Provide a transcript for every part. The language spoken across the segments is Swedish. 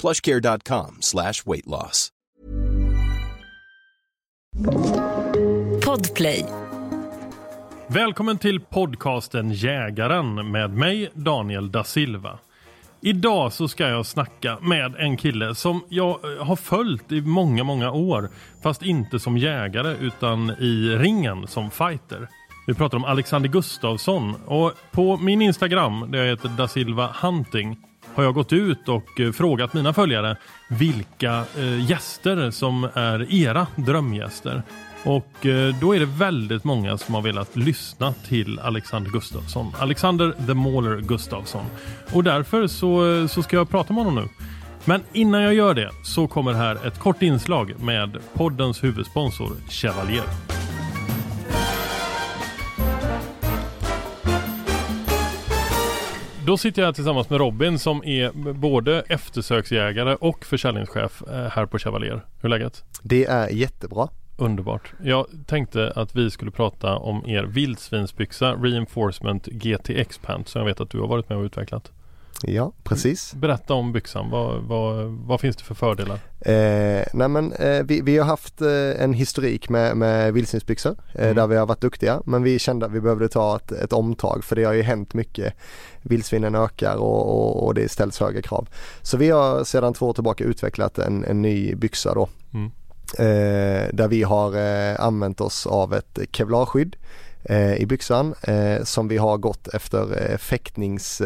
plushcare.com slash weight loss. Podplay. Välkommen till podcasten Jägaren med mig Daniel da Silva. Idag så ska jag snacka med en kille som jag eh, har följt i många, många år. Fast inte som jägare utan i ringen som fighter. Vi pratar om Alexander Gustafsson och på min Instagram där jag heter da Silva Hunting har jag gått ut och eh, frågat mina följare vilka eh, gäster som är era drömgäster. Och eh, då är det väldigt många som har velat lyssna till Alexander Gustafsson. Alexander the Mauler Gustafsson. Och därför så, så ska jag prata med honom nu. Men innan jag gör det så kommer här ett kort inslag med poddens huvudsponsor Chevalier. Då sitter jag tillsammans med Robin som är både eftersöksjägare och försäljningschef eh, här på Chevalier. Hur är läget? Det är jättebra. Underbart. Jag tänkte att vi skulle prata om er vildsvinsbyxa Reinforcement GTX Pant som jag vet att du har varit med och utvecklat. Ja, precis. Berätta om byxan. Vad, vad, vad finns det för fördelar? Eh, nej men, eh, vi, vi har haft eh, en historik med, med vildsvinsbyxor eh, Mm. där vi har varit duktiga men vi kände att vi behövde ta ett, ett omtag för det har ju hänt mycket. Vildsvinen ökar och, och, och det ställs högre krav. Så vi har sedan två år tillbaka utvecklat en, en ny byxa då. Mm. Eh, där vi har eh, använt oss av ett kevlarskydd i byxan som vi har gått efter eh, fäktnings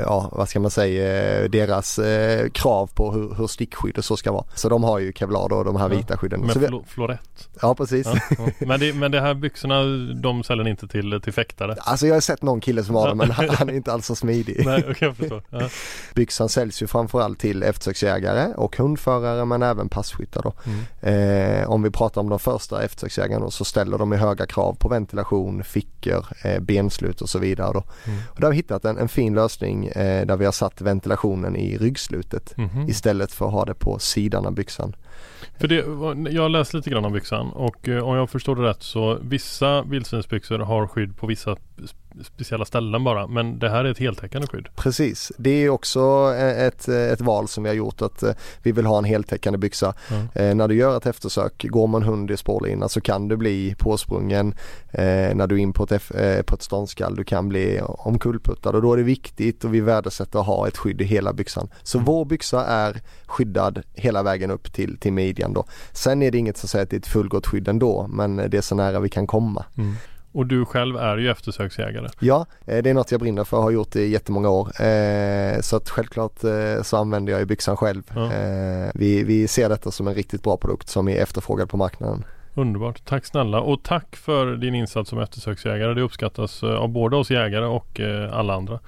ja vad ska man säga, eh, deras eh, krav på hur, hur stickskydd och så ska vara. Så de har ju kevlar då, de här Ja, vita skydden. Med Så vi, flo- florett. ja precis. Ja, ja. Men, det, men det här byxorna de säljer ni inte till, till fäktare? Alltså jag har sett någon kille som har dem men han, han är inte alls så smidig. Nej, okej jag. Ja. Byxan säljs ju framförallt till eftersöksjägare och hundförare men även passkyttar då. Mm. Eh, om vi pratar om de första eftersöksjägarna så ställer de ju höga krav på ventilation, fickor, eh, benslut och så vidare då. Mm. Och där har vi hittat en, en fin lösning eh, där vi har satt ventilationen i ryggslutet Mhm. istället för att ha det på sidan av byxan. För det, jag har läst lite grann om byxan och eh, om jag förstår det rätt så vissa vildsvinsbyxor har skydd på vissa speciella ställen bara. Men det här är ett heltäckande skydd. Precis, det är också eh, ett, ett val som vi har gjort att eh, vi vill ha en heltäckande byxa. Mm. Eh, när du gör ett eftersök, går man hund i spårlina så kan du bli påsprungen eh, när du är in på ett, eh, på ett ståndskall. Du kan bli omkullputtad och då är det viktigt och vi värdesätter att ha ett skydd i hela byxan. Så vår byxa är skyddad hela vägen upp till, till midjan då. Sen är det inget som säger att det är ett fullgott skydd ändå men det är så nära vi kan komma. Och du själv är ju eftersöksjägare. Ja, eh, det är något jag brinner för och har gjort i jättemånga år. Eh, Så att självklart eh, så använder jag ju byxan själv. Ja. Vi, vi ser detta som en riktigt bra produkt som är efterfrågad på marknaden. Underbart. Tack snälla och tack för din insats som eftersöksjägare. Det uppskattas av både oss jägare och alla andra.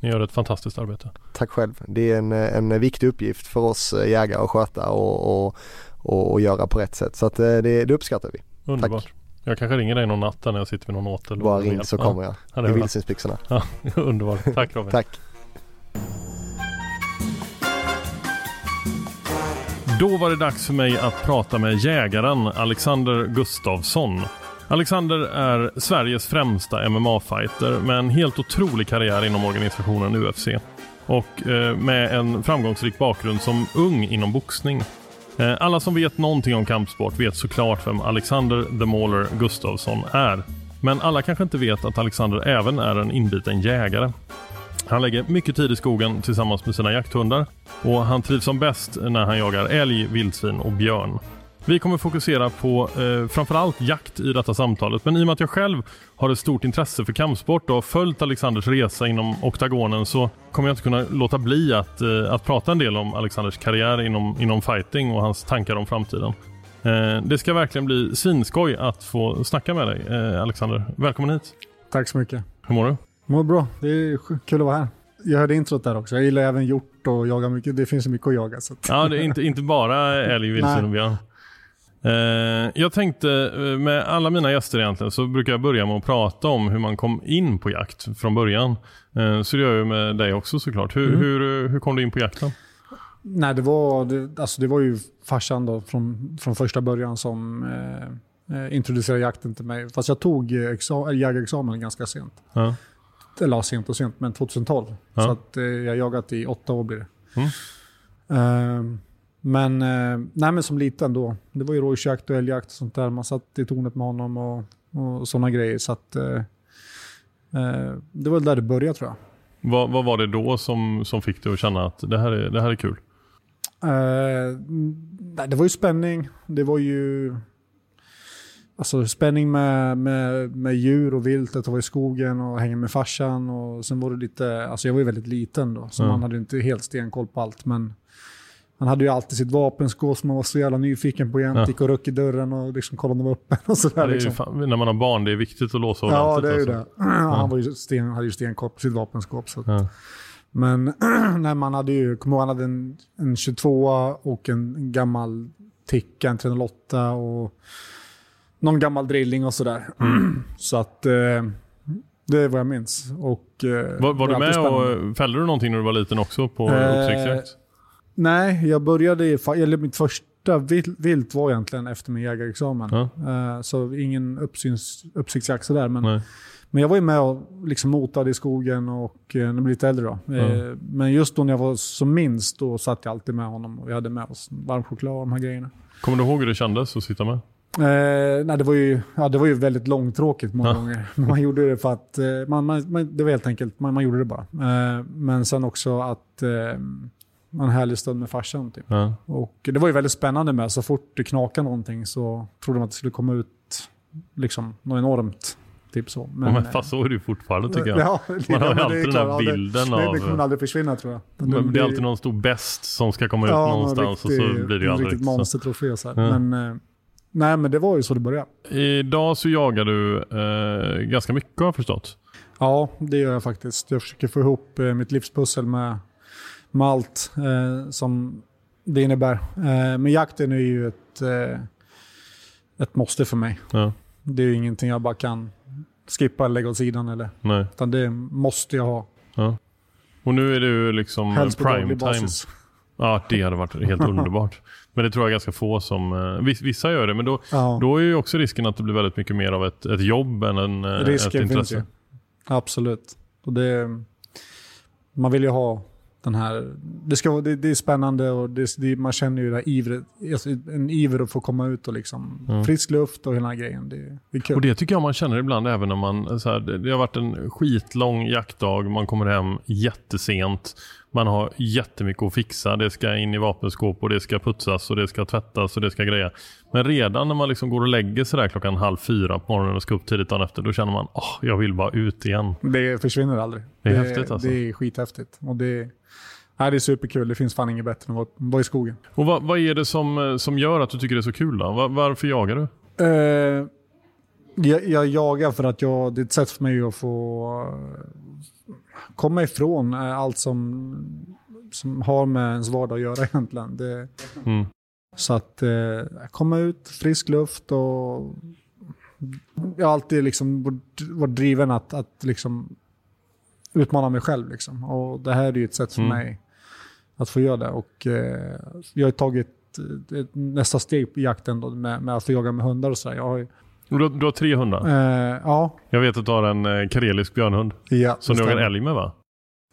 Ni gör ett fantastiskt arbete. Tack själv. Det är en, en viktig uppgift för oss jägare att sköta och, och, och, och göra på rätt sätt. Så att det, det uppskattar vi. Underbart. Jag kanske ringer dig någon natt när jag sitter med någon åtel. Bara ring så kommer jag. Ja, I vildsvinsbyxorna. Ja, underbart. Tack Robin. Tack. Då var det dags för mig att prata med jägaren Alexander Gustafsson. Alexander är Sveriges främsta MMA-fighter med en helt otrolig karriär inom organisationen UFC. Och eh, med en framgångsrik bakgrund som ung inom boxning. Eh, alla som vet någonting om kampsport vet såklart vem Alexander The Mauler Gustafsson är. Men alla kanske inte vet att Alexander även är en inbiten jägare. Han lägger mycket tid i skogen tillsammans med sina jakthundar och han trivs som bäst när han jagar älg, vildsvin och björn. Vi kommer fokusera på eh, framförallt jakt i detta samtalet men i och med att jag själv har ett stort intresse för kampsport och har följt Alexanders resa inom oktagonen så kommer jag inte kunna låta bli att, eh, att prata en del om Alexanders karriär inom, inom fighting och hans tankar om framtiden. Eh, det ska verkligen bli svinskoj att få snacka med dig eh, Alexander. Välkommen hit. Tack så mycket. Hur mår du? Mår bra. Det är kul att vara här. Jag hörde introt där också. Jag gillar även hjort och jaga mycket. Det finns mycket att jaga. Så. Ja, det är inte, inte bara älg, vildsvin och björn. Eh, jag tänkte eh, med alla mina gäster egentligen så brukar jag börja med att prata om hur man kom in på jakt från början. Eh, så det gör jag med dig också såklart. Hur, mm. hur, hur kom du in på jakten? Nej, det var, det, alltså det var ju farsan då från, från första början som eh, introducerade jakten till mig. Fast jag tog exa, jägarexamen ganska sent. Ja. Eller sent och sent, men 2012. Ja. Så att, eh, jag jagat i åtta år blir det. Mm. Uh, men, eh, nej, men som liten då, det var ju rådjursjakt och älgjakt och sånt där. Man satt i tornet med honom och, och sådana grejer. Så att, eh, eh, det var där det började tror jag. Vad, vad var det då som, som fick dig att känna att det här är, det här är kul? Eh, det var ju spänning. Det var ju alltså, spänning med, med, med djur och vilt. Att vara i skogen och hänga med farsan. Och sen var det lite, alltså jag var ju väldigt liten då, så mm. man hade inte helt stenkoll på allt. Men han hade ju alltid sitt vapenskåp som man var så jävla nyfiken på jämt. Ja. Gick och ruck i dörren och liksom kollade om det var öppen och sådär. Liksom. Fan, när man har barn, det är viktigt att låsa ordentligt. Ja, det är ju alltså. det. Ja. Han var ju sten, hade ju stenkoll på sitt vapenskåp. Så ja. Men när man hade ju, kommer han hade en, en 22 och en gammal Ticka, en 308 och någon gammal drilling och sådär. Mm. Så att... Eh, det är vad jag minns. Och, eh, var, var du med och fällde du någonting när du var liten också på eh, uppsiktsjakt? Nej, jag började i, eller mitt första vilt, vilt var egentligen efter min jägarexamen. Ja. Uh, så ingen uppsyns, uppsiktsjakt sådär. Men, men jag var ju med och liksom motade i skogen och uh, när jag blev lite äldre då. Ja. Uh, men just då när jag var som minst, då satt jag alltid med honom och vi hade med oss varm choklad och de här grejerna. Kommer du ihåg hur det kändes att sitta med? Eh, nej, det, var ju, ja, det var ju väldigt långtråkigt många ja. gånger. Man gjorde det för att, eh, man, man, det var helt enkelt, man, man gjorde det bara. Eh, men sen också att eh, en härlig stund med farsan. Typ. Ja. Och det var ju väldigt spännande med, så fort det knakade någonting så trodde man att det skulle komma ut liksom, något enormt. Typ så. Men, ja, men fast så är det ju fortfarande tycker jag. Ja, man har ju alltid den här bilden det, av... Det kommer aldrig försvinna tror jag. Det, det, är alltid någon stor bäst som ska komma ut ja, någonstans riktig, och så blir det ju aldrig. Riktigt monstertrofé så ja. Men, eh, nej men det var ju så det började. Idag så jagar du eh, ganska mycket har jag förstått. Ja, det gör jag faktiskt. Jag försöker få ihop eh, mitt livspussel med med allt eh, som det innebär. Eh, men jakten är ju ett, eh, ett måste för mig. Ja. Det är ju ingenting jag bara kan skippa eller lägga åt sidan. Eller, Nej. Utan det måste jag ha. Ja. Och nu är det ju liksom Helst prime time. Ja, det hade varit helt underbart. Men det tror jag ganska få som... Eh, vissa gör det, men då, ja. då är ju också risken att det blir väldigt mycket mer av ett, ett jobb än en, eh, Risken ett intresse. Finns ju. Absolut. Och det, man vill ju ha den här, det, ska, det, det är spännande och det, det, man känner ju det här ivret, alltså en iver att få komma ut och liksom mm. frisk luft och hela grejen. Det, det, är kul. Och det tycker jag man känner ibland även när man, så här, det har varit en skitlång jaktdag, man kommer hem jättesent. Man har jättemycket att fixa. Det ska in i vapenskåp och det ska putsas och det ska tvättas och det ska greja. Men redan när man liksom går och lägger sig där klockan halv fyra på morgonen och ska upp tidigt dagen efter, då känner man att oh, jag vill bara ut igen. Det försvinner aldrig. Det är det, häftigt alltså. Det är skithäftigt. Och det, Nej, det är superkul. Det finns fan inget bättre än att vara i skogen. Och vad, vad är det som, som gör att du tycker det är så kul då? Var, varför jagar du? Uh, jag, jag, jagar för att jag, det är ett sätt för mig att få komma ifrån eh, allt som, som har med ens vardag att göra egentligen. Det, mm. Så att eh, komma ut, frisk luft och jag har alltid liksom varit driven att, att liksom utmana mig själv. Liksom. Och det här är ju ett sätt för mm. mig att få göra det. Och, eh, jag har tagit ett nästa steg på jakten då, med, med att få jaga med hundar och sådär. Jag har ju, Du, har- du har tre hundar. eh, ja, Jag vet att du har en eh, karelisk björnhund. ja, Som du jagar stämmer. älg med va?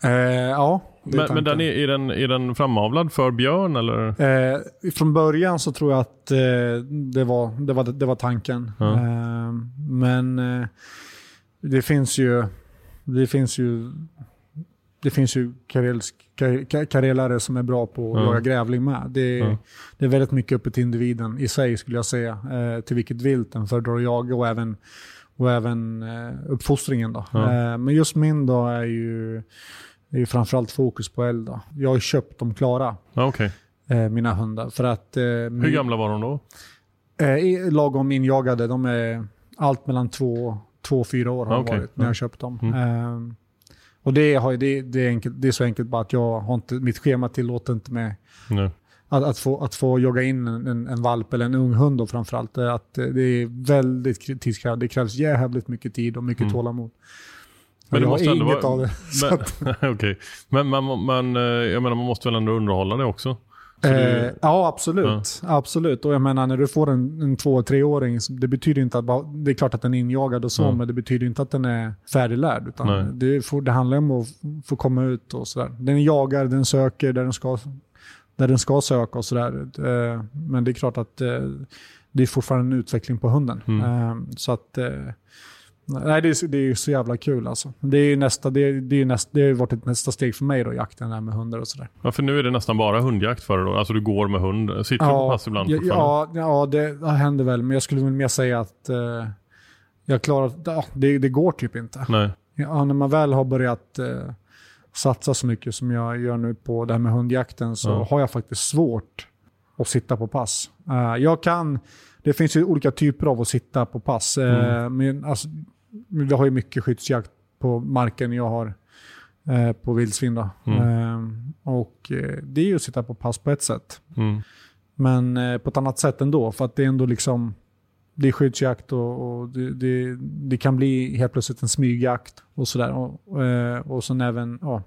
Eh, ja, Men, men den är, är, den, är den framavlad för björn eller? Eh, från början så tror jag att eh, det, var, det, var, det var tanken. Eh, men det finns ju det finns ju det finns ju karelsk, ka- ka- karelare som är bra på att Ja. jaga grävling med. Det är, Ja. det är väldigt mycket upp till individen i sig skulle jag säga. Eh, till vilket vilt den föredrar att jaga och även, och även eh, uppfostringen. Då. Ja. Eh, men just min då är ju, är ju framförallt fokus på älg. Då. Jag har köpt dem klara okej. eh, mina hundar. För att, eh, Hur gamla var de då? Eh, lagom injagade. De är allt mellan två, två och fyra år har Okej, varit när ja. jag köpt dem. Och det, har, det, det, är enkelt, det är så enkelt bara att jag har inte, mitt schema tillåter inte mig Nu. att, att, få, att få jaga in en, en, valp eller en ung hund då framförallt. eh, Att eh, det är väldigt tidskrävande. Det krävs jävligt mycket tid och mycket Mm. tålamod. Men det jag måste har inget vara- av det. Men, att- okej. men, men, men eh, jag menar man måste väl ändå underhålla det också? Eh, ja, absolut. absolut. Och jag menar, när du får en, en två treåring, så det betyder inte att bara, det är klart att den är injagad och så, Mm. men det betyder inte att den är färdiglärd. Utan det, får, det handlar om att få komma ut och sådär. Den jagar, den söker där den ska, där den ska söka och sådär. Eh, men det är klart att eh, det är fortfarande en utveckling på hunden. Mm. Eh, så att... Nej, det är, det är så jävla kul alltså. Det är ju nästa, det, är, det, är nästa, det har ju varit ett nästa steg för mig då, jakten där med hundar och sådär. Ja, för nu är det nästan bara hundjakt för dig då? Alltså du går med hund. Sitter du på pass ibland ja, ja, ja, det händer väl. Men jag skulle väl mer säga att eh, jag klarar... Ja, det, det går typ inte. Nej. Ja, när man väl har börjat eh, satsa så mycket som jag gör nu på det här med hundjakten så Ja. har jag faktiskt svårt att sitta på pass. Eh, jag kan... Det finns ju olika typer av att sitta på pass. Eh, Mm. men alltså, vi har ju mycket skyddsjakt på marken jag har eh, på vildsvin. Då. Mm. Eh, och eh, det är ju att sitta på pass på ett sätt. Mm. Men eh, på ett annat sätt ändå. För att det är ändå liksom... Det är skyddsjakt och, och det, det, det kan bli helt plötsligt en smygjakt och sådär. Och, eh, och sen även... Ja,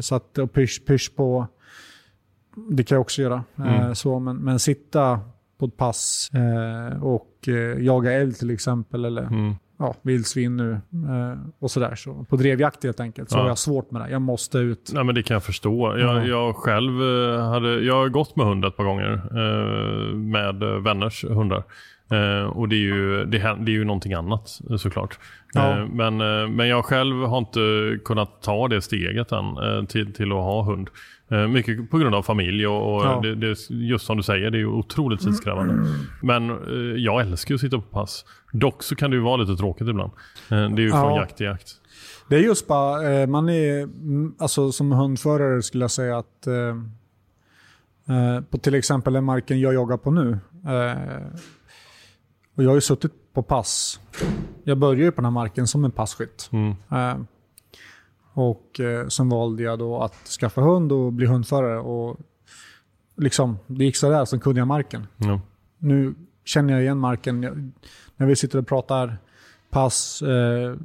så att och pysch, pysch på... Det kan jag också göra. Mm. så, men, men sitta på ett pass och jaga älg till exempel. Eller Mm. Ja, vildsvin nu. Eh, och sådär. Så, på drevjakt helt enkelt. Så Ja. har jag svårt med det. Jag måste ut. Nej men det kan jag förstå. Jag, Ja. jag själv eh, hade, jag har gått med hund ett par gånger. Eh, med vänners hundar. Och det är, ju, det, det är ju någonting annat såklart. Ja. Men, men jag själv har inte kunnat ta det steget än till, till att ha hund. Eh, mycket på grund av familj och, och Ja. det, det, just som du säger, det är ju otroligt tidskrävande. Men eh, jag älskar att sitta på pass. Dock så kan det ju vara lite tråkigt ibland. Eh, det är ju från Ja. jakt till jakt. Det är just bara, eh, man är, mm, alltså som hundförare skulle jag säga att eh, eh, på till exempel den marken jag jagar på nu. Och jag har ju suttit på pass. Jag började ju på den här marken som en passkytt. Mm. Och eh, sen valde jag då att skaffa hund och bli hundförare. Och liksom, det gick sådär, sen kunde jag marken. Ja. Nu känner jag igen marken. Jag, när vi sitter och pratar pass, eh,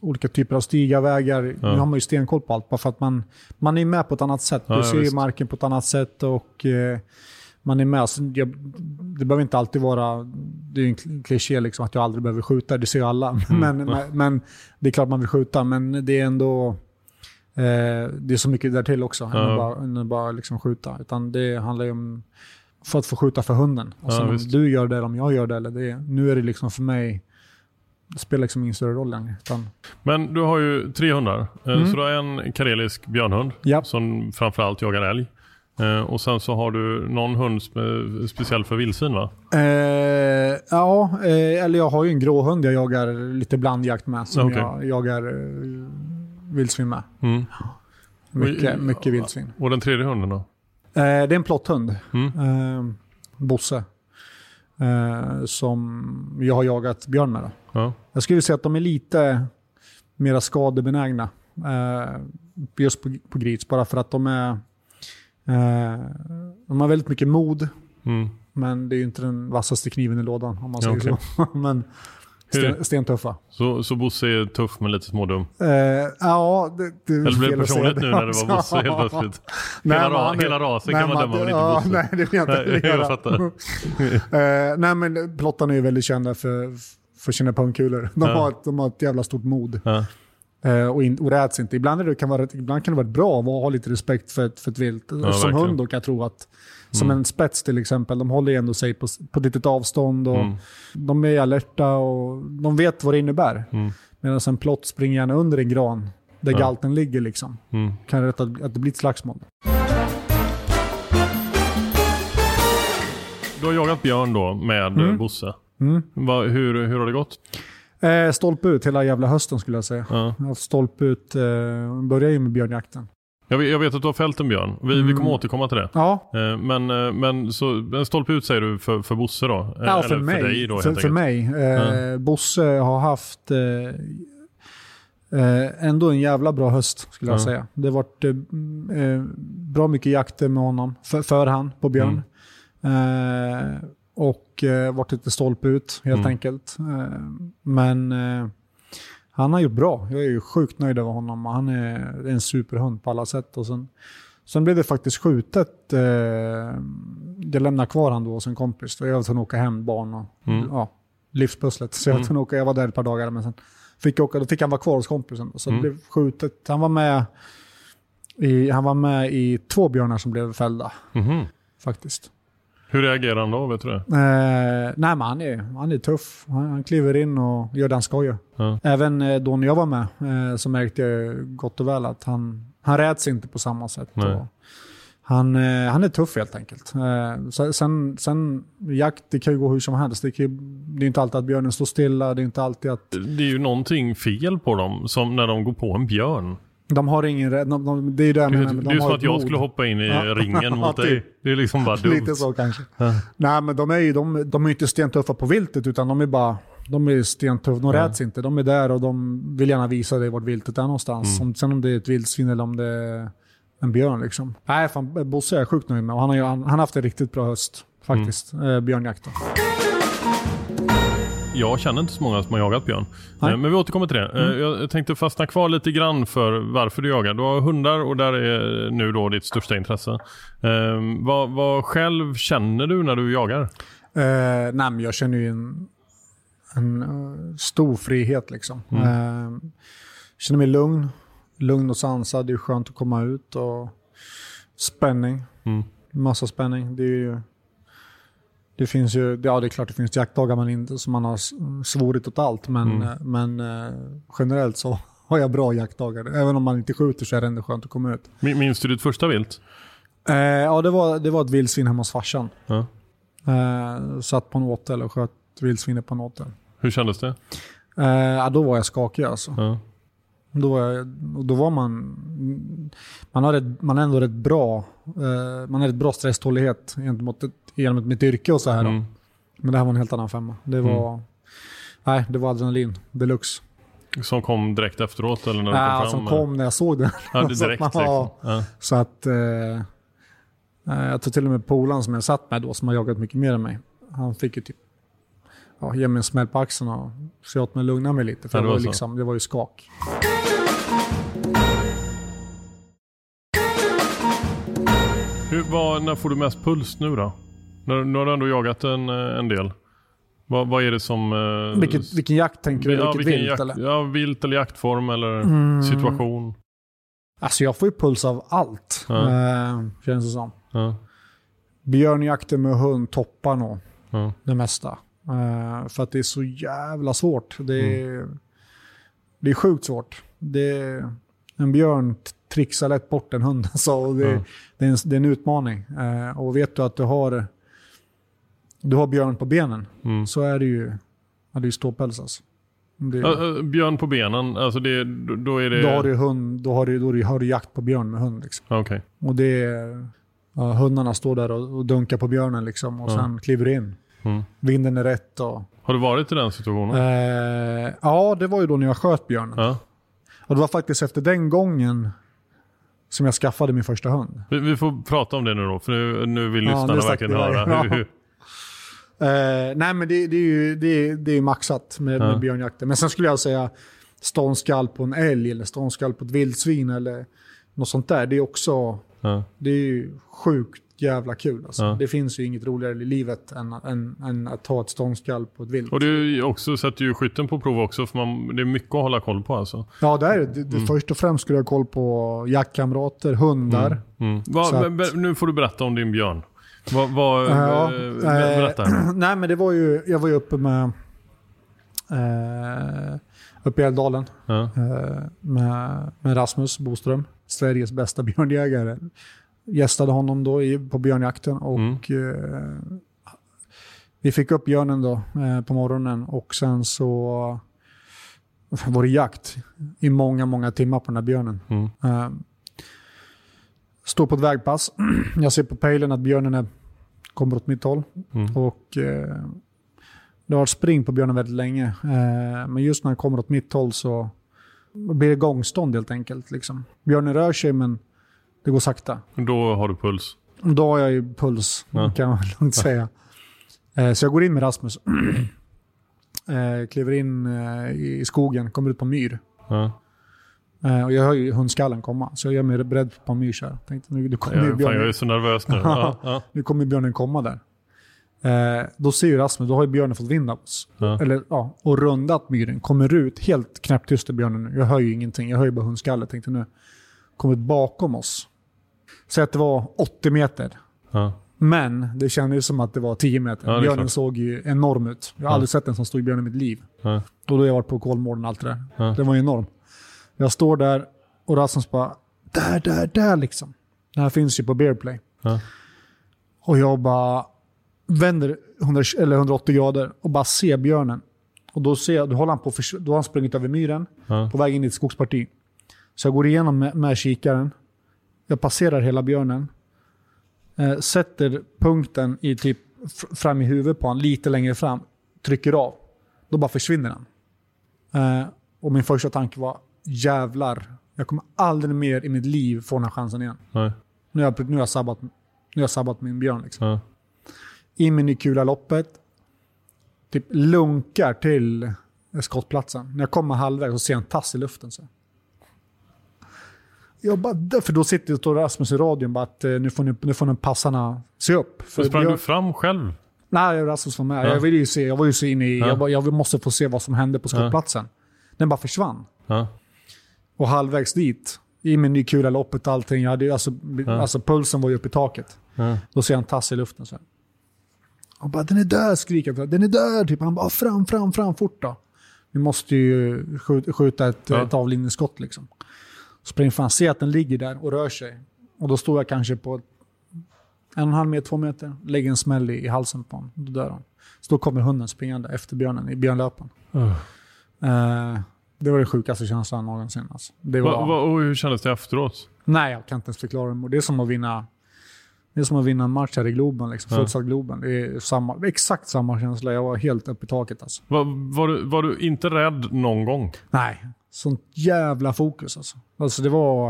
olika typer av stigar, vägar. Ja. Nu har man ju stenkoll på allt, bara för att man, man är med på ett annat sätt. Du ja, ser ju visst. marken på ett annat sätt och eh, man är med. Så jag, det behöver inte alltid vara, det är ju en kl- kliché liksom att jag aldrig behöver skjuta, det ser ju alla. Mm. men, men, det är klart man vill skjuta, men det är ändå eh, det är så mycket där till också än Ja. att bara, än att bara liksom skjuta. Utan det handlar ju om för att få skjuta för hunden. Och Ja, sen om visst. du gör det eller om jag gör det, eller det nu är det liksom för mig, det spelar liksom ingen större roll längre. Utan, Men du har ju tre hundar. Eh, Mm. Så du har en karelisk björnhund Ja. som framförallt jagar älg. Eh, Och sen så har du någon hund speciell för vildsvin va? eh, ja, eh, eller jag har ju en grå hund jag jagar lite blandjakt med. Som Okej. jag jagar eh, vildsvin med. Mm. Mycket, mycket vildsvin. Och den tredje hunden då? Eh, det är en plotthund. Mm. Eh, Bosse. Eh, som jag har jagat björn med. Ja. Jag skulle säga att de är lite mera skadebenägna. Just på, på gris. Bara för att de är... Eh, de har väldigt mycket mod. Mm. Men det är ju inte den vassaste kniven i lådan om man säger okej. så. men, Sten, stentuffa. Så, så Bosse är tuff men lite smådum? Eh, ja, det, det Eller blev det personligt nu när det var Bosse helt plötsligt? Nej, Hela, är- hela rasen nej, kan man döma men inte ja, Bosse. Nej, det vill jag inte Nej, jag göra. fattar. Eh, nej, men Plottarna är ju väldigt kända för, för sina pungkulor. De, Ja. har ett, de har ett jävla stort mod. Ja. Eh, och, in, och räds inte. Ibland, är det, kan vara, ibland kan det vara bra att ha lite respekt för ett, för ett vilt. Som verkligen. hund då kan jag tro att, som Mm. en spets till exempel, de håller ändå sig på, på litet avstånd och Mm. de är alerta och de vet vad det innebär. Mm. Medan en plott springer gärna under en gran där Ja. galten ligger. Liksom. Mm. Kan rätta att, att det blir ett slagsmål. Du har jagat björn då med Mm. mm. Bosse. Va, hur, hur har det gått? Eh, stolpe ut hela jävla hösten skulle jag säga. Ja. Jag har haft stolpe ut, eh, började ju med björnjakten. Jag, vet, jag vet att du har fällt en björn. Vi, vi kommer återkomma till det. Ja, Eh, Men, eh, men så, en stolpe ut säger du för, för Bosse då? Eh, Ja, för Eller mig. för dig då för, för mig. Eh, Bosse har haft eh, ändå en jävla bra höst skulle jag Ja. säga. Det har varit eh, bra mycket jakter med honom, för, för han på björn. Mm. Eh, och eh, varit lite stolpe ut helt Mm. enkelt. Eh, men eh, han har gjort bra. Jag är ju sjukt nöjd över honom. Han är en superhund på alla sätt. Och sen, sen blev det faktiskt skjutet. Eh, jag lämnade kvar han då hos en kompis. Jag var tvungen att åka hem, barn och Mm. ja, livspusslet. Så jag, var Mm. åka, jag var där ett par dagar, men sen fick, jag åka, då fick han vara kvar hos kompisen. Så Mm. det blev skjutet. Han var, med i, han var med i två björnar som blev fällda Mhm. faktiskt. Hur reagerar han då? Vet du det? Eh, nej, men han är, han är tuff. Han, han kliver in och gör det han ska göra. Ja. Även eh, då när jag var med eh, så märkte jag gott och väl att han, han räds inte på samma sätt. Han, eh, han är tuff helt enkelt. Eh, sen, sen, jakt det kan ju gå hur som helst. Det, ju- det är inte alltid att björnen står stilla. Det är inte alltid att Det är ju någonting fel på dem som när de går på en björn. De har ingen rädd. De, de, det är ju det jag menar. är- men det de är som att jag mod. skulle hoppa in i Ja. ringen mot Ja, dig. typ. Det är liksom bara dumt. Lite så kanske. Ja. Nej, men de är ju de, de är inte stentuffa på viltet, utan de är bara de är stentuffa. De räds inte. De är där och de vill gärna visa dig vart viltet är någonstans. Mm. Om, sen om det är ett vildsvin eller om det är en björn. Liksom. Nej, fan, Bosse är jag sjukt nöjd med. Och han, har han, han har haft en riktigt bra höst, faktiskt. Mm. Eh, björnjakten. Jag känner inte så många som har jagat björn. Nej. Eh, Men vi återkommer till det. Eh, Jag tänkte fastna kvar lite grann för varför du jagar. Du har hundar och där är nu då ditt största intresse. Eh, vad, vad själv känner du när du jagar? Eh, nej, jag känner ju en, en stor frihet. Liksom. Mm. Eh, känner mig lugn. Lugn och sansad. Det är skönt att komma ut. och Spänning. Mm. Massa spänning. Det är ju... Det finns ju, ja det är klart det finns jaktdagar man inte, som man har s- svurit åt allt, men, Mm. eh, men eh, generellt så har jag bra jaktdagar. Även om man inte skjuter så är det ändå skönt att komma ut. Min- Minns du ditt första vilt? Eh, ja, det var, det var ett vildsvin hemma hos farsan. Ja. Eh, satt på en åtel och sköt vildsvinet på en åtel. Hur kändes det? Eh, ja, då var jag skakig alltså. Ja. Då var, jag, då var man... Man har, ett, man har ändå rätt bra, eh, man har rätt bra stresstålighet gentemot ett, genom mitt yrke och så här. då. Mm. Men det här var en helt annan femma. Det var, nej, det var adrenalin deluxe. Som kom direkt efteråt eller när Ja, kom som fram? kom när jag såg den. Ja, det Så att direkt. man- ja. Så att... Eh, eh, jag tror till och med polaren som jag satt med då, som har jagat mycket mer än mig, han fick ju typ ja, ge mig en smäll på axeln och se åt mig att lugna mig lite. För det, det var var liksom, det var ju skak. Hur, vad, när får du mest puls nu då? När, nu har du ändå jagat en, eh, en del. Vad, vad är det som... eh, Vilket, vilken jakt tänker du? ja, Vilket vilt jakt, eller? Mm. Ja, vilt eller jaktform eller situation. Alltså jag får ju puls av allt, Ja. eh, känns det som. Ja, Björnjakten med hund toppar nog ja. det mesta. Eh, för att det är så jävla svårt. Det är, Mm. det är sjukt svårt. Det är, en björn trixar lätt bort en hund. Så det, det, är en, det är en utmaning. Eh, och vet du att du har, du har björn på benen Mm. så är det ju, ja, det är ståpäls alltså. Det, Ja, eh, björn på benen, alltså det, då- är det... Då har du hund, då har du, då har du, jakt på björn med hund. Liksom. Ja, Okej. Och det är, ja, hundarna står där och, och dunkar på björnen liksom, och Ja. sen kliver du in. Mm. Vinden är rätt och... Har du varit i den situationen? Eh, ja, det var ju då när jag sköt björnen. Ja. Och det var faktiskt efter den gången som jag skaffade min första hund. Vi, vi får prata om det nu då, för nu, nu vill Ja, lyssnarna stack verkligen höra. Ja. Hur, hur, nej men det, det är ju det är, det är maxat med, Ja. med björnjakten. Men sen skulle jag säga ståndskall på en älg eller ståndskall på ett vildsvin eller något sånt där. Det är också, Ja. det är ju sjukt jävla kul. Alltså. Ja. Det finns ju inget roligare i livet än, än, än att ta ett ståndskall på ett vilt. Och det är ju också, sätter ju skytten på prov också för man, det är mycket att hålla koll på alltså. Ja, det är det. det Mm. Först och främst skulle jag ha koll på jaktkamrater, hundar. Mm. Vad- Så att- nu får du berätta om din björn. Vad, vad, Ja, eh, eh, berätta. Nej, men det var ju, jag var ju uppe med, eh, uppe i Älvdalen Ja. eh, med, med Rasmus Boström, Sveriges bästa björnjägare. Gästade honom då i, på björnjakten och eh, vi fick upp björnen då eh, på morgonen och sen så var det jakt i många, många timmar på den här björnen. Mm. Står på ett vägpass. Jag ser på pejlen att björnen är, kommer åt mitt håll. Mm. Och eh, det har varit spring på björnen väldigt länge. Eh, men just när den kommer åt mitt håll så blir det gångstånd helt enkelt. Liksom. Björnen rör sig men det går sakta. Då har du puls. Då har jag ju puls, Ja. kan man lugnt säga. Eh, så jag går in med Rasmus. eh, kliver in eh, i skogen, kommer ut på myr. Ja. Eh, och jag hör ju hundskallen komma, så jag gör mig beredd på en myr. Så. Tänkte, nu, nu, kommer Ja, fan, björnen, jag är så nervös nu. Ja, ja. nu kommer björnen komma där. Eh, då ser ju Rasmus, då har ju björnen fått vind av oss. Ja. Eller, ja, och rundat myren, kommer ut, helt knäpptyst är björnen nu. Jag hör ju ingenting, jag hör ju bara hundskallet. Tänkte nu, kommer ut bakom oss. Säg att det var 80 meter. Ja. Men det kändes som att det var 10 meter. Ja, björnen klart. såg ju enorm ut. Jag har aldrig sett en som stod i björn i mitt liv. Och då har jag varit på Kolmården och allt det där. Den var ju enorm. Jag står där och Rasmus bara, där, där, där liksom. Det här finns ju på Bearplay. Ja. Och jag bara vänder 100, eller 180 grader och bara ser björnen. Och då, ser jag, då, håller han på, då har han sprungit över myren Ja. på väg in i ett skogsparti. Så jag går igenom med, med kikaren. Jag passerar hela björnen. Eh, sätter punkten i typ fram i huvudet på honom, lite längre fram. Trycker av. Då bara försvinner han. Eh, och min första tanke var, jävlar. Jag kommer aldrig mer i mitt liv få den här chansen igen. Nej. Nu har jag, nu har jag, sabbat, nu har jag sabbat min björn. Liksom. Ja. In med Nykula loppet. Typ lunkar till skottplatsen. När jag kommer halvvägs så ser jag en tass i luften. Så. Jag bara, för då sitter och står Rasmus i radion bara att eh, nu får, ni, nu får ni passarna se upp. För sprang björn- du fram själv? Nej, Rasmus var med. Ja. Jag, ville ju se, jag var ju så inne i... Ja. Jag, jag måste få se vad som hände på skottplatsen. Den bara försvann. Ja. Och halvvägs dit, i med Nykula loppet och allting. Jag hade, alltså, alltså, pulsen var ju uppe i taket. Ja. Då ser jag en tass i luften. Så här. Och bara den är där skriker jag. Den är där! Typ. Han bara fram, fram, fram fort då. Vi måste ju skjuta, ett, Ja. ett avlinjningsskott liksom. Springer fram, ser att den ligger där och rör sig. Och då står jag kanske på en och en halv meter, två meter. Lägger en smäll i, i halsen på honom. Då dör han. Så då kommer hunden springande efter björnen i björnlöpen. Eh, det var det sjukaste känslan någonsin. Alltså. Det var, Va, va, och hur kändes det efteråt? Nej, jag kan inte ens förklara det. Det är som att vinna, det är som att vinna en match här i Globen. Liksom, Ja. Globen. Det är samma, exakt samma känsla. Jag var helt uppe i taket. Alltså. Va, var, du, var du inte rädd någon gång? Nej, sånt jävla fokus alltså. Alltså det var...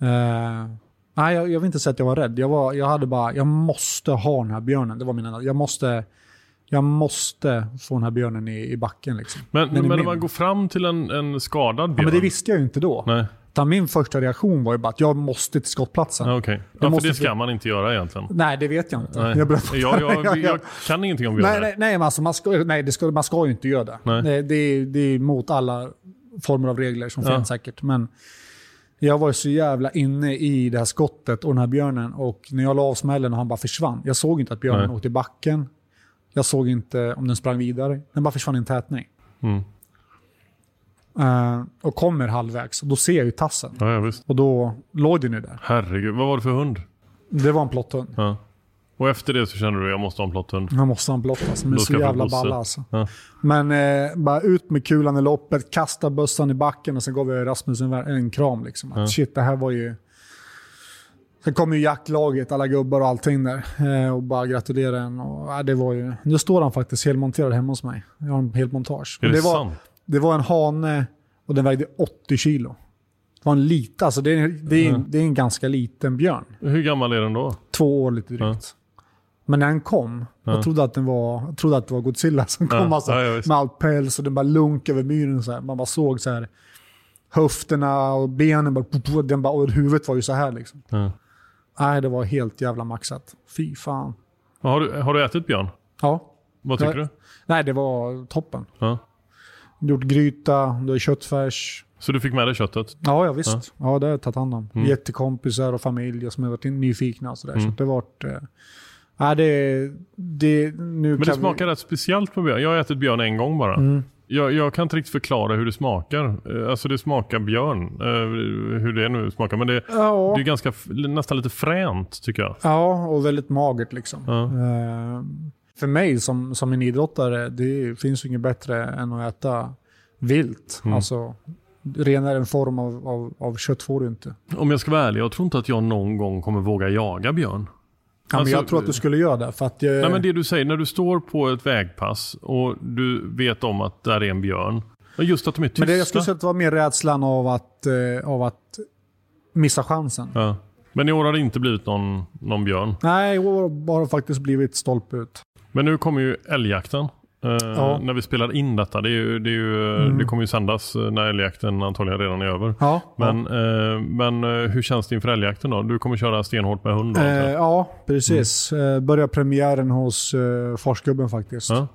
Eh, nej, jag, jag vill inte säga att jag var rädd. Jag, var, jag hade bara, jag måste ha den här björnen. Det var min enda. Jag måste, jag måste få den här björnen i, i backen. Liksom. Men, men när man går fram till en, en skadad Ja, björn? men det visste jag ju inte då. Nej, Utan min första reaktion var ju bara att jag måste till skottplatsen. ja, okej. Ja, för det ska man inte göra egentligen. Nej, det vet jag inte. Nej. Jag, Jag, jag, jag, kan ingenting om björnar. Nej, nej, alltså, man, ska, nej det ska, man ska ju inte göra det. Nej. Det, det, är, det är mot alla former av regler som Ja. finns säkert. Men jag var så jävla inne i det här skottet och den här björnen. Och när jag la av smällen och han bara försvann. Jag såg inte att björnen Nej. åkte i backen. Jag såg inte om den sprang vidare. Den bara försvann i en tätning. Mm. Eh, och kommer halvvägs. Och då ser jag ju tassen. Ja, ja. Och då låg den ju där. Herregud, vad var det för hund? Det var en plotthund. Ja. Och efter det så kände du att jag måste ha en plotthund. Han måste ha en plott alltså. Men Då så jag jävla balla alltså. Men eh, bara ut med kulan i loppet, kasta bössan i backen och sen gav jag Rasmus en, en kram. Liksom. Att. Shit, det här var ju... Sen kom ju jaktlaget, alla gubbar och allting där. Eh, och bara gratulerade en. Och, ja, det var ju... Nu står han faktiskt helmonterad hemma hos mig. Jag har en helt montage. Är Och det, var, sant? det var en hane och den vägde 80 kilo. Det var en liten, alltså det är, det är, Mm. det är en ganska liten björn. Hur gammal är den då? Två år lite drygt. Men när den kom, Ja. jag trodde att, den var, jag trodde att det var Godzilla som Ja, kom. Alltså, ja, ja, visst. med allt päls och den bara lunk över myren. Så här. Man bara såg så här höfterna och benen. Bara, den bara, och huvudet var ju så här liksom. Ja. Nej, det var helt jävla maxat. Fy fan. Har, du, har du ätit björn? Ja. Vad tycker Ja. du? Nej, det var toppen. Ja. Gjort gryta, det är köttfärs. Så du fick med dig köttet? Ja, ja visst. Ja, det har jag tagit hand om. Mm. Jättekompisar och familj som har varit nyfikna och sådär. Mm. Så det har varit... Eh, nej, det, det... Nu Men det smakar rätt speciellt på björn. Jag har ätit björn en gång bara. Mm. Jag, jag kan inte riktigt förklara hur det smakar. Eh, Alltså det smakar björn. eh, Hur det nu smakar. Men det, Ja. det är ganska, nästan lite fränt tycker jag. Ja, och väldigt magert liksom. Ja. Eh, för mig som, som en idrottare, det finns ju inget bättre än att äta vilt. Mm. Alltså, renare en form av, av, av kött får du inte. Om jag ska vara ärlig, jag tror inte att jag någon gång kommer våga jaga björn. Ja, Alltså, men jag tror att du skulle göra det. För att, eh, Nej men det du säger, när du står på ett vägpass och du vet om att där är en björn. Just att de är tysta. men det, jag skulle säga att det var mer rädslan av att, eh, av att missa chansen. ja. Men i år har det inte blivit någon, någon björn. Nej, i år har bara faktiskt blivit stolpe ut. Men nu kommer ju älgjakten. Eh, Ja. När vi spelar in detta. Det, är ju, det, är ju, Mm. det kommer ju sändas eh, när älgjakten antagligen redan är över. Ja, Men, eh, men eh, hur känns det inför älgjakten då? Du kommer köra stenhårt med hund då? Eh, jag? ja, precis. Eh, börjar premiären hos eh, Farsgubben faktiskt. ja.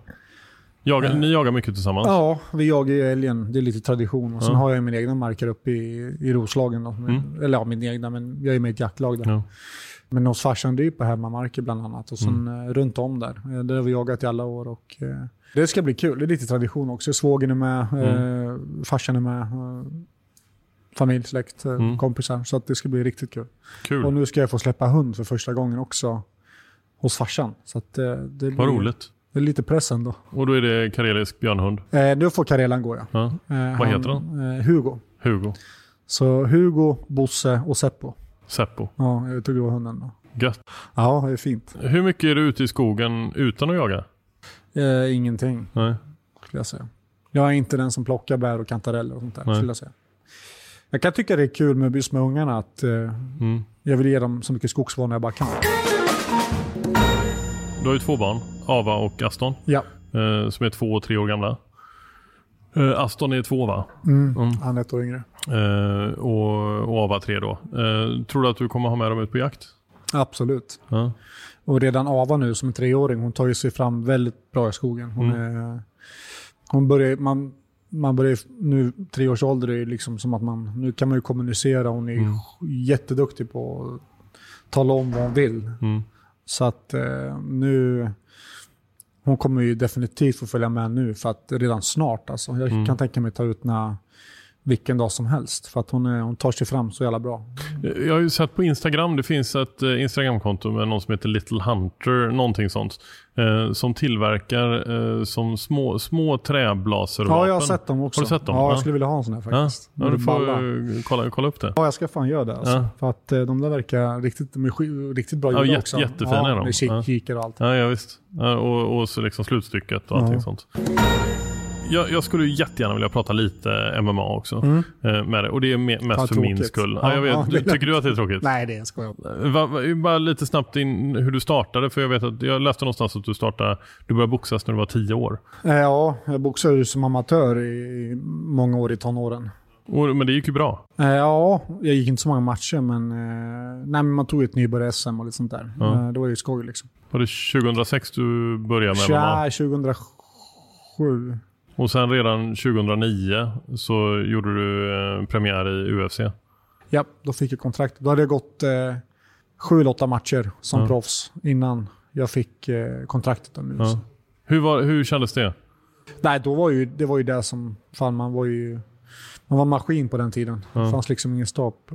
Jagar, ni jagar mycket tillsammans? Ja, vi jagar ju älgen. Det är lite tradition. Och sen Ja. har jag mina egna marker uppe i, i Roslagen. Då. Mm. Eller ja, min egna, men jag är med i ett jaktlag där. Ja. Men hos farsan, det är ju på hemmamarker bland annat. Och sen Mm. eh, runt om där. Eh, där har vi jagat i alla år. Och, eh, det ska bli kul. Det är lite tradition också. Svågen är med, Mm. eh, farsan är med. Eh, familj, släkt, eh, Mm. kompisar. Så att det ska bli riktigt kul. Kul. Och nu ska jag få släppa hund för första gången också hos farsan. Så att, eh, det Vad roligt. Det är lite press ändå. Och då är det karelisk björnhund? Eh, nu får Karelan gå ja. Ja. Eh, Vad heter han? Eh, Hugo. Hugo? Så Hugo, Bosse och Seppo. Seppo? Ja, jag tog det var hunden då. Gött. Ja, det är fint. Hur mycket är du ute i skogen utan att jaga? Eh, ingenting, Nej. skulle jag säga. Jag är inte den som plockar bär och kantareller och sånt där, Nej. skulle jag säga. Jag kan tycka det är kul med just med ungarna att eh, Mm. jag vill ge dem så mycket skogsvana jag bara kan. Du har ju två barn, Ava och Aston, Ja, eh, som är två och tre år gamla. Eh, Aston är två va? mm. Mm. han är ett år yngre. Eh, och, och Ava tre då. Eh, tror du att du kommer ha med dem ut på jakt? Absolut. Ja. Och redan Ava nu som är treåring, hon tar ju sig fram väldigt bra i skogen. Hon, Mm. är, hon börjar, man, man börjar nu, tre års ålder är liksom som att man, nu kan man ju kommunicera. Hon är Mm. jätteduktig på att tala om vad hon vill. Mm. Så att eh, nu, hon kommer ju definitivt få följa med nu för att redan snart alltså. Jag Mm. kan tänka mig ta ut när, vilken dag som helst. För att hon, är, hon tar sig fram så jävla bra. Jag har ju sett på Instagram, det finns ett eh, Instagramkonto med någon som heter Little Hunter, någonting sånt. Eh, som tillverkar eh, som små, små träblaservapen. Ja, jag har sett dem också. Har du sett dem? Ja, Ja. jag skulle vilja ha en sån här Ja, faktiskt. ja, du får kolla, kolla upp det. Ja, jag ska fan göra det. Alltså. Ja. För att eh, de där verkar riktigt, de är riktigt bra Ja, gjorda jätte- också. jättefina ja, är de. Med kik, Ja. kikare och allt. Ja, ja visst. Ja, och, och så liksom slutstycket och allting Ja. sånt. Jag, jag skulle jättegärna vilja prata lite MMA också Mm. eh, med det. Och det är me- mest för min skull. Ja, Ja, jag vet. ja, det- Tycker du att det är tråkigt? Nej, det är en skoj. Va, va, bara lite snabbt in hur du startade. För jag vet att jag läste någonstans att du startade, du började boxas när du var tio år. Eh, Ja, jag boxade som amatör i, många år i tonåren. Och, men det gick ju bra. Eh, Ja, jag gick inte så många matcher, men, eh, nej, men man tog ett nybörjar-SM och lite sånt där. Ja. Eh, Det var ju skoj liksom. Var det 2006 du började med MMA? Tja, 2007. Och sen redan 2009 så gjorde du eh, premiär i UFC. Ja, då fick jag kontrakt. Då hade jag gått eh, sju eller åtta matcher som Ja. proffs innan jag fick eh, kontraktet. Nu. Ja. Hur, var, hur kändes det? Nej, då var ju, det var ju det som... Fan, man var ju... Man var maskin på den tiden. Ja. Det fanns liksom ingen stopp.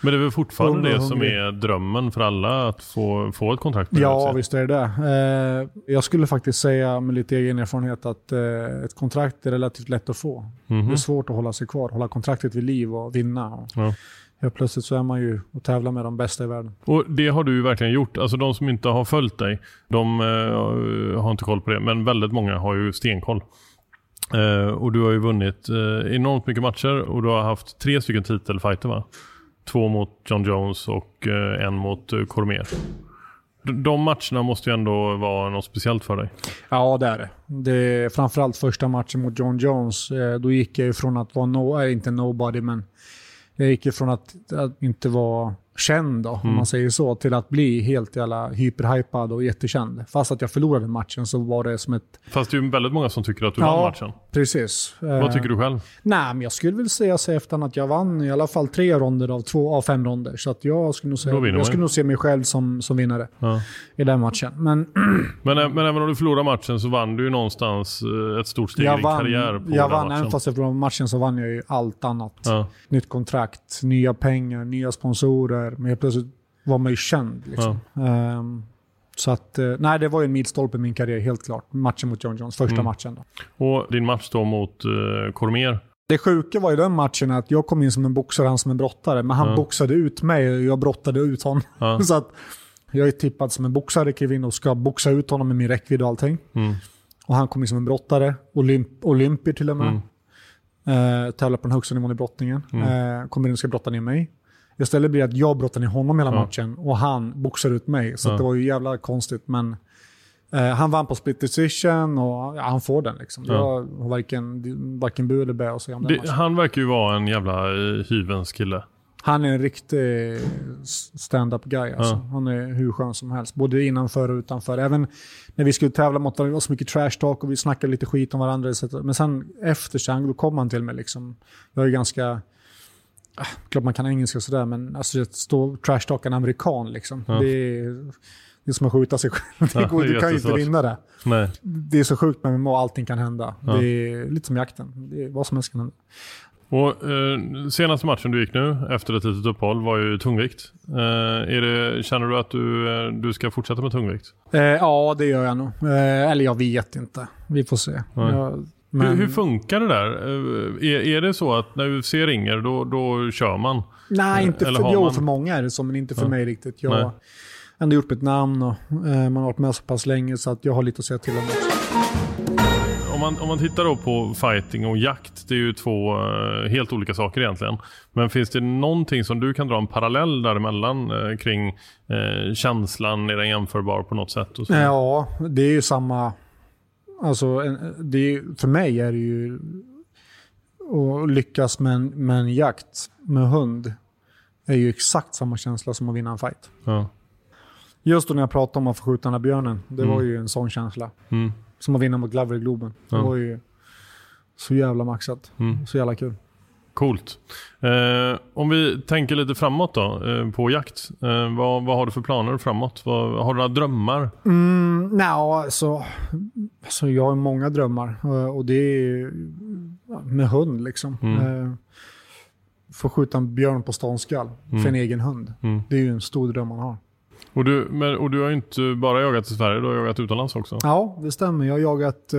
Men det är väl fortfarande det som är drömmen för alla att få, få ett kontrakt med Ja, UFC? visst är det det. Eh, jag skulle faktiskt säga med lite egen erfarenhet att eh, ett kontrakt är relativt lätt att få. Mhm. Det är svårt att hålla sig kvar, hålla kontraktet vid liv och vinna. Ja. Helt plötsligt så är man ju och tävlar med de bästa i världen. Och det har du ju verkligen gjort. Alltså de som inte har följt dig, de eh, har inte koll på det. Men väldigt många har ju stenkoll. Eh, och du har ju vunnit eh, enormt mycket matcher och du har haft tre stycken titelfighter va? Två mot John Jones och eh, en mot eh, Cormier. De matcherna måste ju ändå vara något speciellt för dig. Ja, det är det. det framförallt första matchen mot John Jones. Eh, då gick jag ifrån att vara, no, inte nobody, men jag gick ifrån att, att inte vara känd, då, mm. om man säger så, till att bli helt jävla hyperhypad och jättekänd. Fast att jag förlorade matchen så var det som ett... Fast det är ju väldigt många som tycker att du ja, vann matchen. Precis. Vad tycker du själv? Nej, men jag skulle väl säga sig efter att jag vann i alla fall tre ronder av, två, av fem ronder. Så att jag skulle nog, säga, jag skulle nog se mig själv som, som vinnare ja. i den matchen. Men, men, men även om du förlorade matchen så vann du ju någonstans eh, ett stort steg i din karriär på Jag vann, matchen. även fast jag förlorade matchen så vann jag ju allt annat. Ja. Nytt kontrakt, nya pengar, nya sponsorer. Men helt plötsligt var man ju känd. Liksom. Ja. Um, så att, eh, nej det var ju en milstolpe i min karriär helt klart. Matchen mot John Jones, första mm. matchen. Då. Och din match då mot uh, Cormier? Det sjuka var i den matchen att jag kom in som en boxare, han som en brottare. Men han ja. boxade ut mig och jag brottade ut honom. Ja. så att jag är tippad som en boxare, Kevin, och ska boxa ut honom med min räckvidd och allting. Mm. Och han kom in som en brottare, olymp olympier till och med. Mm. Eh, tävlar på den högsta nivån i brottningen. Mm. Eh, kommer in och ska brotta ner mig. Istället blir det att jag brottar ner honom hela ja. matchen och han boxar ut mig. Så ja. det var ju jävla konstigt. Men eh, han vann på split decision och ja, han får den. Liksom. Jag har varken, varken bu eller bä att säga om den Han verkar ju vara en jävla uh, hyvens kille. Han är en riktig stand-up guy. Alltså. Ja. Han är hur skön som helst. Både innanför och utanför. Även när vi skulle tävla mot varandra, det var så mycket trash talk och vi snackade lite skit om varandra. Men sen efter då kom han till mig. Liksom. Jag är ganska klart man kan engelska och sådär, men alltså, att stå trashtalka en amerikan liksom. Ja. Det, är, det är som att skjuta sig själv. Det går, ja, du kan ju inte vinna det. Nej. Det är så sjukt med MMA, allting kan hända. Ja. Det är lite som jakten. Det är, vad som helst kan hända. Och, eh, senaste matchen du gick nu efter ett litet uppehåll var ju tungvikt. Eh, det, känner du att du, eh, du ska fortsätta med tungvikt? Eh, ja, det gör jag nog. Eh, eller jag vet inte. Vi får se. Jag, men... Hur, hur, funkar det där? Eh, är, är det så att när UFC ringer då, då kör man? Nej, inte för, jo, man... för många är det så, men inte för ja. mig riktigt. Jag har ändå gjort mitt namn och eh, man har varit med så pass länge så att jag har lite att säga till om Om man, om man tittar då på fighting och jakt, det är ju två uh, helt olika saker egentligen. Men finns det någonting som du kan dra en parallell däremellan uh, kring uh, känslan? Är den jämförbar på något sätt? Ja, det är ju samma Alltså, det, för mig är det ju att lyckas med en, med en jakt med hund är ju exakt samma känsla som att vinna en fight. Ja. Just då när jag pratade om att få skjuta den här björnen, det mm. var ju en sån känsla. Mm. Som att vinna mot Glover i Globen. Ja. Det var ju så jävla maxat. Mm. Så jävla kul. Coolt. Eh, om vi tänker lite framåt då eh, på jakt. Eh, vad, vad, har du för planer framåt? Vad, har du några drömmar? Mm, Nej, alltså, alltså jag har många drömmar eh, och det är med hund liksom. Mm. Eh, få skjuta en björn på ståndskall mm. för en egen hund. Mm. Det är ju en stor dröm man har. Och du, men, och du har ju inte bara jagat i Sverige, du har jagat utomlands också? Ja, det stämmer. Jag har jagat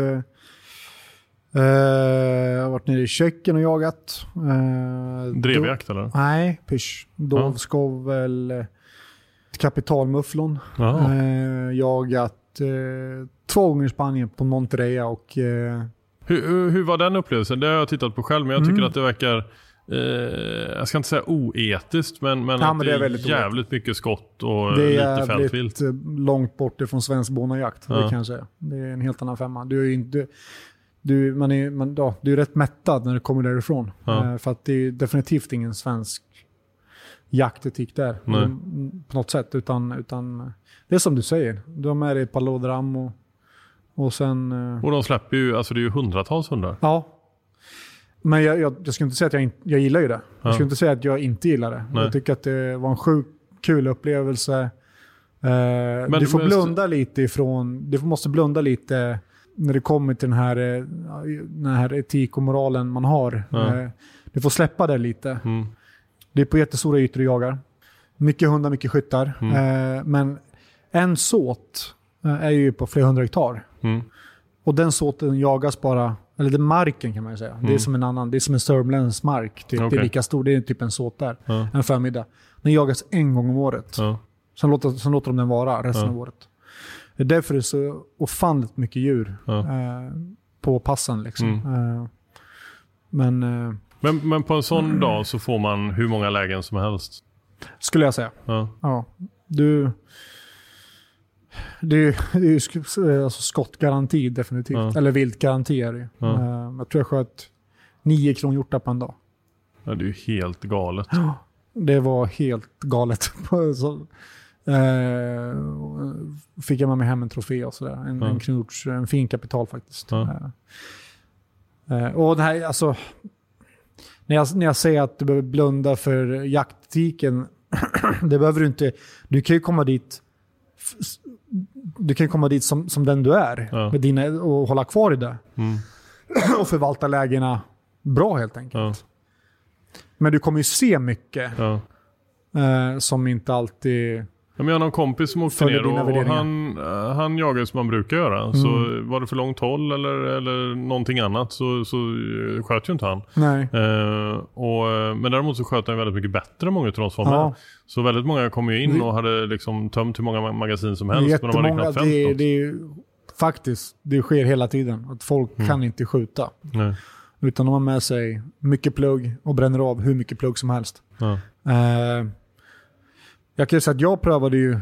eh, jag har varit nere i Tjeckien och jagat. Uh, Drevjakt eller? Nej, pysch. Dovskovel, ja. kapitalmufflon. Uh, jagat två gånger i Spanien på Monterrey och... Hur, hur, var den upplevelsen? Det har jag tittat på själv, men jag tycker mm. att det verkar jag ska inte säga oetiskt, men, men, ja, men det är, är jävligt mycket skott och det lite fältvilt. Det är långt bort ifrån svensk bonajakt, ja. det kan jag säga. Det är en helt annan femma. Du är inte, du, man är, man, ja, du är rätt mättad när du kommer därifrån. Ja. Eh, för att det är definitivt ingen svensk jaktetik där. Mm, på något sätt. Utan, utan det är som du säger. Du har med dig palodram och, och sen... Eh, och de släpper ju, alltså det är ju hundratals hundar. Ja. Men jag, jag, jag skulle inte säga att jag, in, jag gillar ju det. Ja. Jag skulle inte säga att jag inte gillar det. Nej. Jag tycker att det var en sjukt kul upplevelse. Eh, men, du får blunda lite ifrån, du måste blunda lite när det kommer till den här, eh, den här etik och moralen man har. Eh, du får släppa det lite. Mm. Det är på jättestora ytor du jagar. Mycket hundar, mycket skyttar. Mm. Eh, men en såt är ju på flera hundra hektar. Mm. Och den såten jagas bara, eller den marken kan man ju säga. Det är mm. som en annan, det är som en sörmländsk mark. Typ. Okay. Det är lika stor, det är typ en såt där. Ja. En förmiddag. Den jagas en gång om året. Ja. Sen, låter, sen låter de den vara resten ja. av året. Det är därför det är så ofantligt mycket djur ja. eh, på passen. Liksom. Mm. Eh, men, eh, men, men på en sån mm. dag så får man hur många lägen som helst? Skulle jag säga. Ja. ja. Du, Det är ju, det är ju sk- alltså skottgaranti definitivt. Ja. Eller viltgaranti är det ju. Ja. Eh, Jag tror jag sköt nio kronhjortar på en dag. Ja, det är ju helt galet. Det var helt galet. Eh, fick jag med mig hem en trofé och sådär. En, Ja. en, kronhjorts, en fin kapital faktiskt. Ja. Eh, eh, och det här, alltså, när jag, när jag säger att du behöver blunda för jaktetiken, det behöver du inte. Du kan ju komma dit du kan komma dit som, som den du är Ja. med dina, och hålla kvar i det. Mm. och förvalta lägena bra helt enkelt. Men du kommer ju se mycket eh, som inte alltid... Ja, men Jag har någon kompis som åkte ner och, han, eh, han jagar som man brukar göra. Så Mm. var det för långt håll eller, eller någonting annat så, så eh, sköt ju inte han. Nej. Eh, och, eh, men däremot så sköt han väldigt mycket bättre än många av de som var Ja. med. Så väldigt många kom ju in Det- och hade liksom tömt hur många ma- magasin som Det helst. Men de hade knappt det, fält det är ju faktiskt, det sker hela tiden. Att folk Mm. kan inte skjuta. Nej. Utan de har med sig mycket plugg och bränner av hur mycket plugg som helst. Ja. Eh, jag kan säga att jag prövade ju,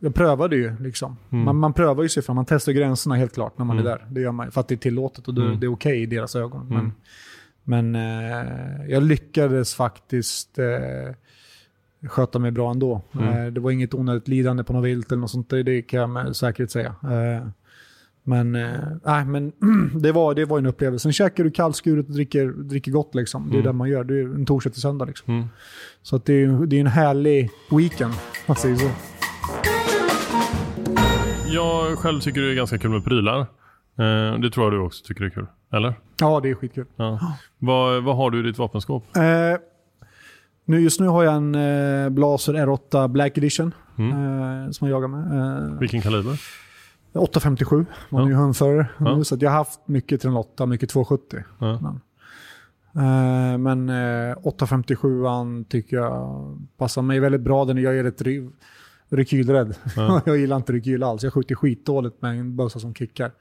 jag prövade ju liksom. Mm. Man, man prövar ju sig fram, man testar gränserna helt klart när man Mm. är där. Det gör man för att det är tillåtet och det, Mm. det är okej i deras ögon. Mm. Men, men eh, jag lyckades faktiskt eh, sköta mig bra ändå. Mm. Eh, det var inget onödigt lidande på något vilt eller något sånt, det, det kan jag med säkerhet säga. Eh, men, eh, men det, var, det var en upplevelse. Sen käkar du kallskuret och dricker, dricker gott liksom. Det är Mm. det man gör. Det är en torsdag till söndag liksom. Mm. Så att det är, det är en härlig weekend, man säger så. Jag själv tycker det är ganska kul med prylar. Eh, det tror jag du också tycker är kul. Eller? Ja, det är skitkul. Ja. Vad, vad har du i ditt vapenskåp? Eh, nu, just nu har jag en eh, Blaser R8 Black Edition Mm. eh, som jag jagar med. Eh, Vilken kaliber? 857 var Ja. ju hundförare Ja. nu, så jag har haft mycket 308, mycket 270. Ja. Men, eh, men eh, 857 tycker jag passar mig väldigt bra. Den jag är rätt ry- rekylrädd. Ja. jag gillar inte rekyl alls. Jag skjuter skitdåligt med en bössa som kickar.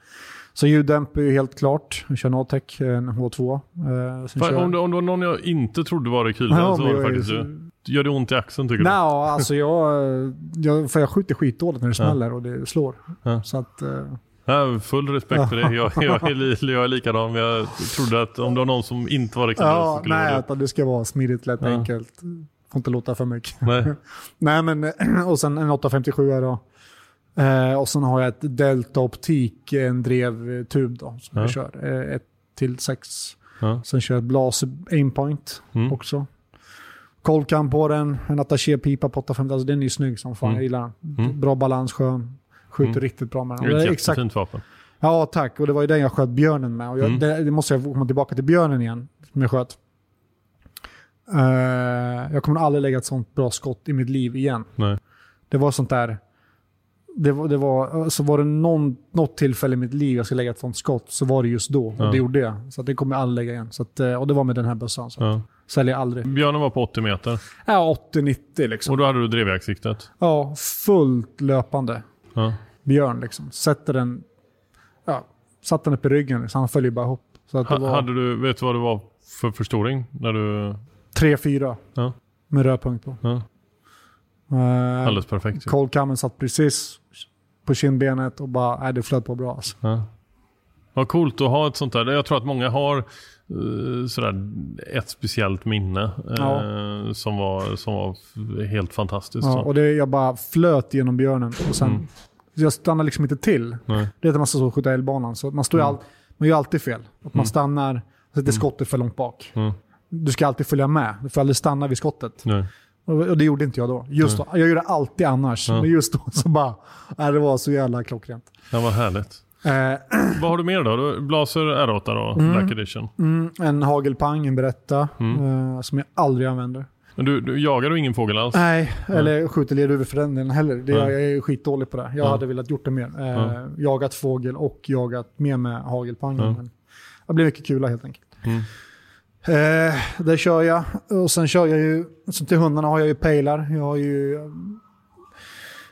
Så ljuddämp är ju helt klart. Jag kör Notec, en H2. Eh, kör- om, det, om det var någon jag inte trodde var rekylrädd Ja, så var det faktiskt så- du. Gör det ont i axeln tycker Nej, alltså jag, jag, för jag skjuter skitdåligt när det Ja. smäller och det slår. Ja. Så att, eh, du? Ja, full respekt för det. Jag, jag, är, jag är likadan. Jag trodde att om det var någon som inte var så ja, skulle det nej, vara utan det ska vara smidigt, lätt, Ja. enkelt. Får inte låta för mycket. du. Nej. Nej, men och sen en 857 då. Eh, och sen har jag ett Delta Optik, en drevtub då, som Ja. jag kör. Eh, ett till sex. Ja. Sen kör jag ett Blaser Aimpoint Mm. också. Kolkam på den, en attaché-pipa på 850. Alltså den är ju snygg som fan, Mm. jag gillar den. Mm. Bra balans, skön. Skjuter Mm. riktigt bra med den. Det är ett exakt jättefint vapen. Ja, tack. Och det var ju den jag sköt björnen med. Och jag, Mm. det, det måste jag komma tillbaka till björnen igen, som jag sköt. Eh, jag kommer aldrig lägga ett sånt bra skott i mitt liv igen. Nej. Det var sånt där... Det var, det var, så var det någon, något tillfälle i mitt liv jag skulle lägga ett sånt skott så var det just då. Ja. Och det gjorde jag. Så att det kommer jag aldrig lägga igen. Så att, eh, och det var med den här bössan. Så Ja. Säljer aldrig. Björnen var på 80 meter. Ja, 80-90 liksom. Och då hade du drevjaktsiktet. Ja, fullt löpande. Ja. Björn liksom. Sätter den... Ja, satte den upp i ryggen. Liksom. Han följer bara ihop. Så att det var hade du, vet du vad det var för förstoring? När du... 3-4 Ja. med rödpunkt på. Ja. Uh, Alldeles perfekt. ju. Kolkammen satt precis på kindbenet och bara, nej det flöt på bra alltså. Ja. Vad coolt att ha ett sånt där. Jag tror att många har eh, sådär ett speciellt minne eh, som, var, som var helt fantastiskt. Ja, och det, jag bara flöt genom björnen och sen, Mm. jag stannade liksom inte till. Nej. Det är att man ska skjuta älgbanan, så man, står Mm. all, man gör alltid fel. Att man Mm. stannar, sätter skottet för långt bak. Mm. Du ska alltid följa med, du får aldrig stanna vid skottet. Nej. Och, det gjorde inte jag då. Just då. Jag gjorde alltid annars, men just då så bara, nej, det var så jävla klockrent. Ja, vad härligt. Eh, Vad har du mer då? Blaser R8 då, Mm. Black Edition. mm, en hagelpang, en berätta, Mm. eh, som jag aldrig använder. Men du, du jagar du ingen fågel alls? Nej, eller skjuter lerduvor för den delen heller. Det, Nej. jag är skitdålig på det. Jag Ja. hade velat gjort det mer. Eh, Ja. Jagat fågel och jagat mer med hagelpangen. Det blir mycket kula helt enkelt. Mm. Eh, där kör jag. Och sen kör jag ju, så till hundarna har jag ju pejlar. Jag har ju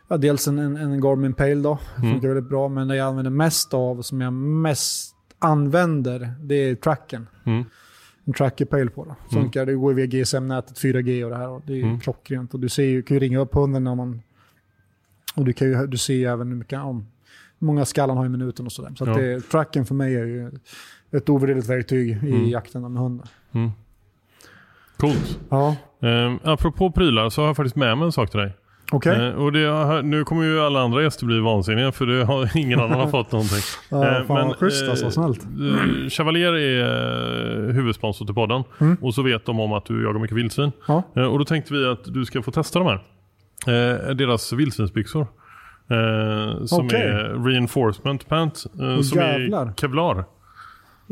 ja, dels en, en, en Garmin Pale då. Mm. Funkar väldigt bra. Men det jag använder mest av, som jag mest använder, det är tracken. Mm. En tracker pale på då. Funkar, det går via GSM-nätet, 4G och det här. Och det är Mm. klockrent. Och du ser ju, kan ju ringa upp hunden när man Och du, kan ju, du ser ju även hur mycket, om, många skallan har i minuten och sådär. Så Ja. att det, tracken för mig är ju ett ovärderligt verktyg i Mm. jakten med hundar. Coolt. Ja, Eh, apropå prylar så har jag faktiskt med mig en sak till dig. okej. Eh, och det nu kommer ju alla andra gäster bli vansinniga för det har, ingen annan har fått någonting. Ja, Eh, fan vad schysst alltså, snällt. eh, Chevalier är eh, huvudsponsor till podden och så vet de om att du jagar mycket vildsvin. Mm. Ja. Eh, och då tänkte vi att du ska få testa de här. Eh, deras vildsvinsbyxor. Eh, som Okej. är reinforcement pant. Eh, som är kevlar.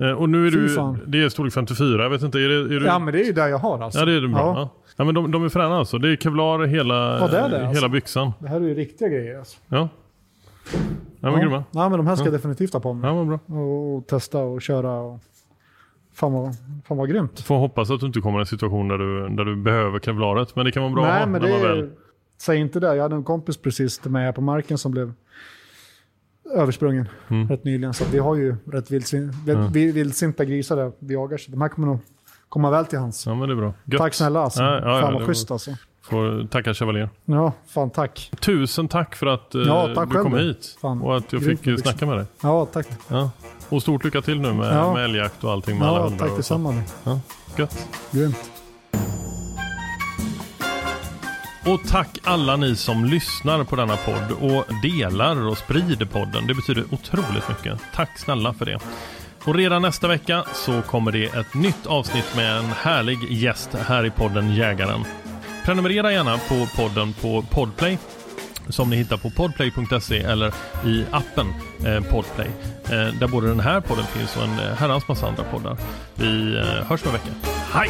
Eh, och nu är Fy du, fan. det är storlek 54, jag vet inte, är det, är du, Ja, men det är ju där jag har alltså. Ja det är det bra. Ja. Ja. Ja. men de, de är fräna alltså. Det är kevlar hela, Ja, det är det, hela alltså. byxan. Det här är ju riktiga grejer alltså. Ja. Ja men grymma. Ja, men de här ska jag definitivt ha på mig. Ja vad bra. Och, och testa och köra. Och... Fan, vad, fan vad grymt. Får hoppas att du inte kommer i en situation där du, där du behöver kevlaret. Men det kan vara bra att Nej, ha men när det man väl... Säg inte det. Jag hade en kompis precis med här på marken som blev översprungen Mm. rätt nyligen. Så vi har ju rätt vildsvin, vild, vildsinta grisar där vi jagar. Så de här kommer nog komma väl till hans. Ja men det är bra. Gött. Tack snälla alltså. Ja, ja, fan vad var- schysst alltså. Får tacka Chevalier. Ja, fan tack. Tusen tack för att eh, Ja, tack du själv kom hit. Fan, och att jag grymt fick snacka med dig. Ja, tack. Ja. Och stort lycka till nu med, Ja. med älgjakt och allting med alla Ja, hundar. tack detsamma. Ja, gött. Grymt. Och tack alla ni som lyssnar på denna podd och delar och sprider podden. Det betyder otroligt mycket. Tack snälla för det. Och redan nästa vecka så kommer det ett nytt avsnitt med en härlig gäst här i podden Jägaren. Prenumerera gärna på podden på Podplay som ni hittar på podplay.se eller i appen eh, Podplay. Eh, där både den här podden finns och en eh, herrans massa andra poddar. Vi hörs om en vecka. Hej!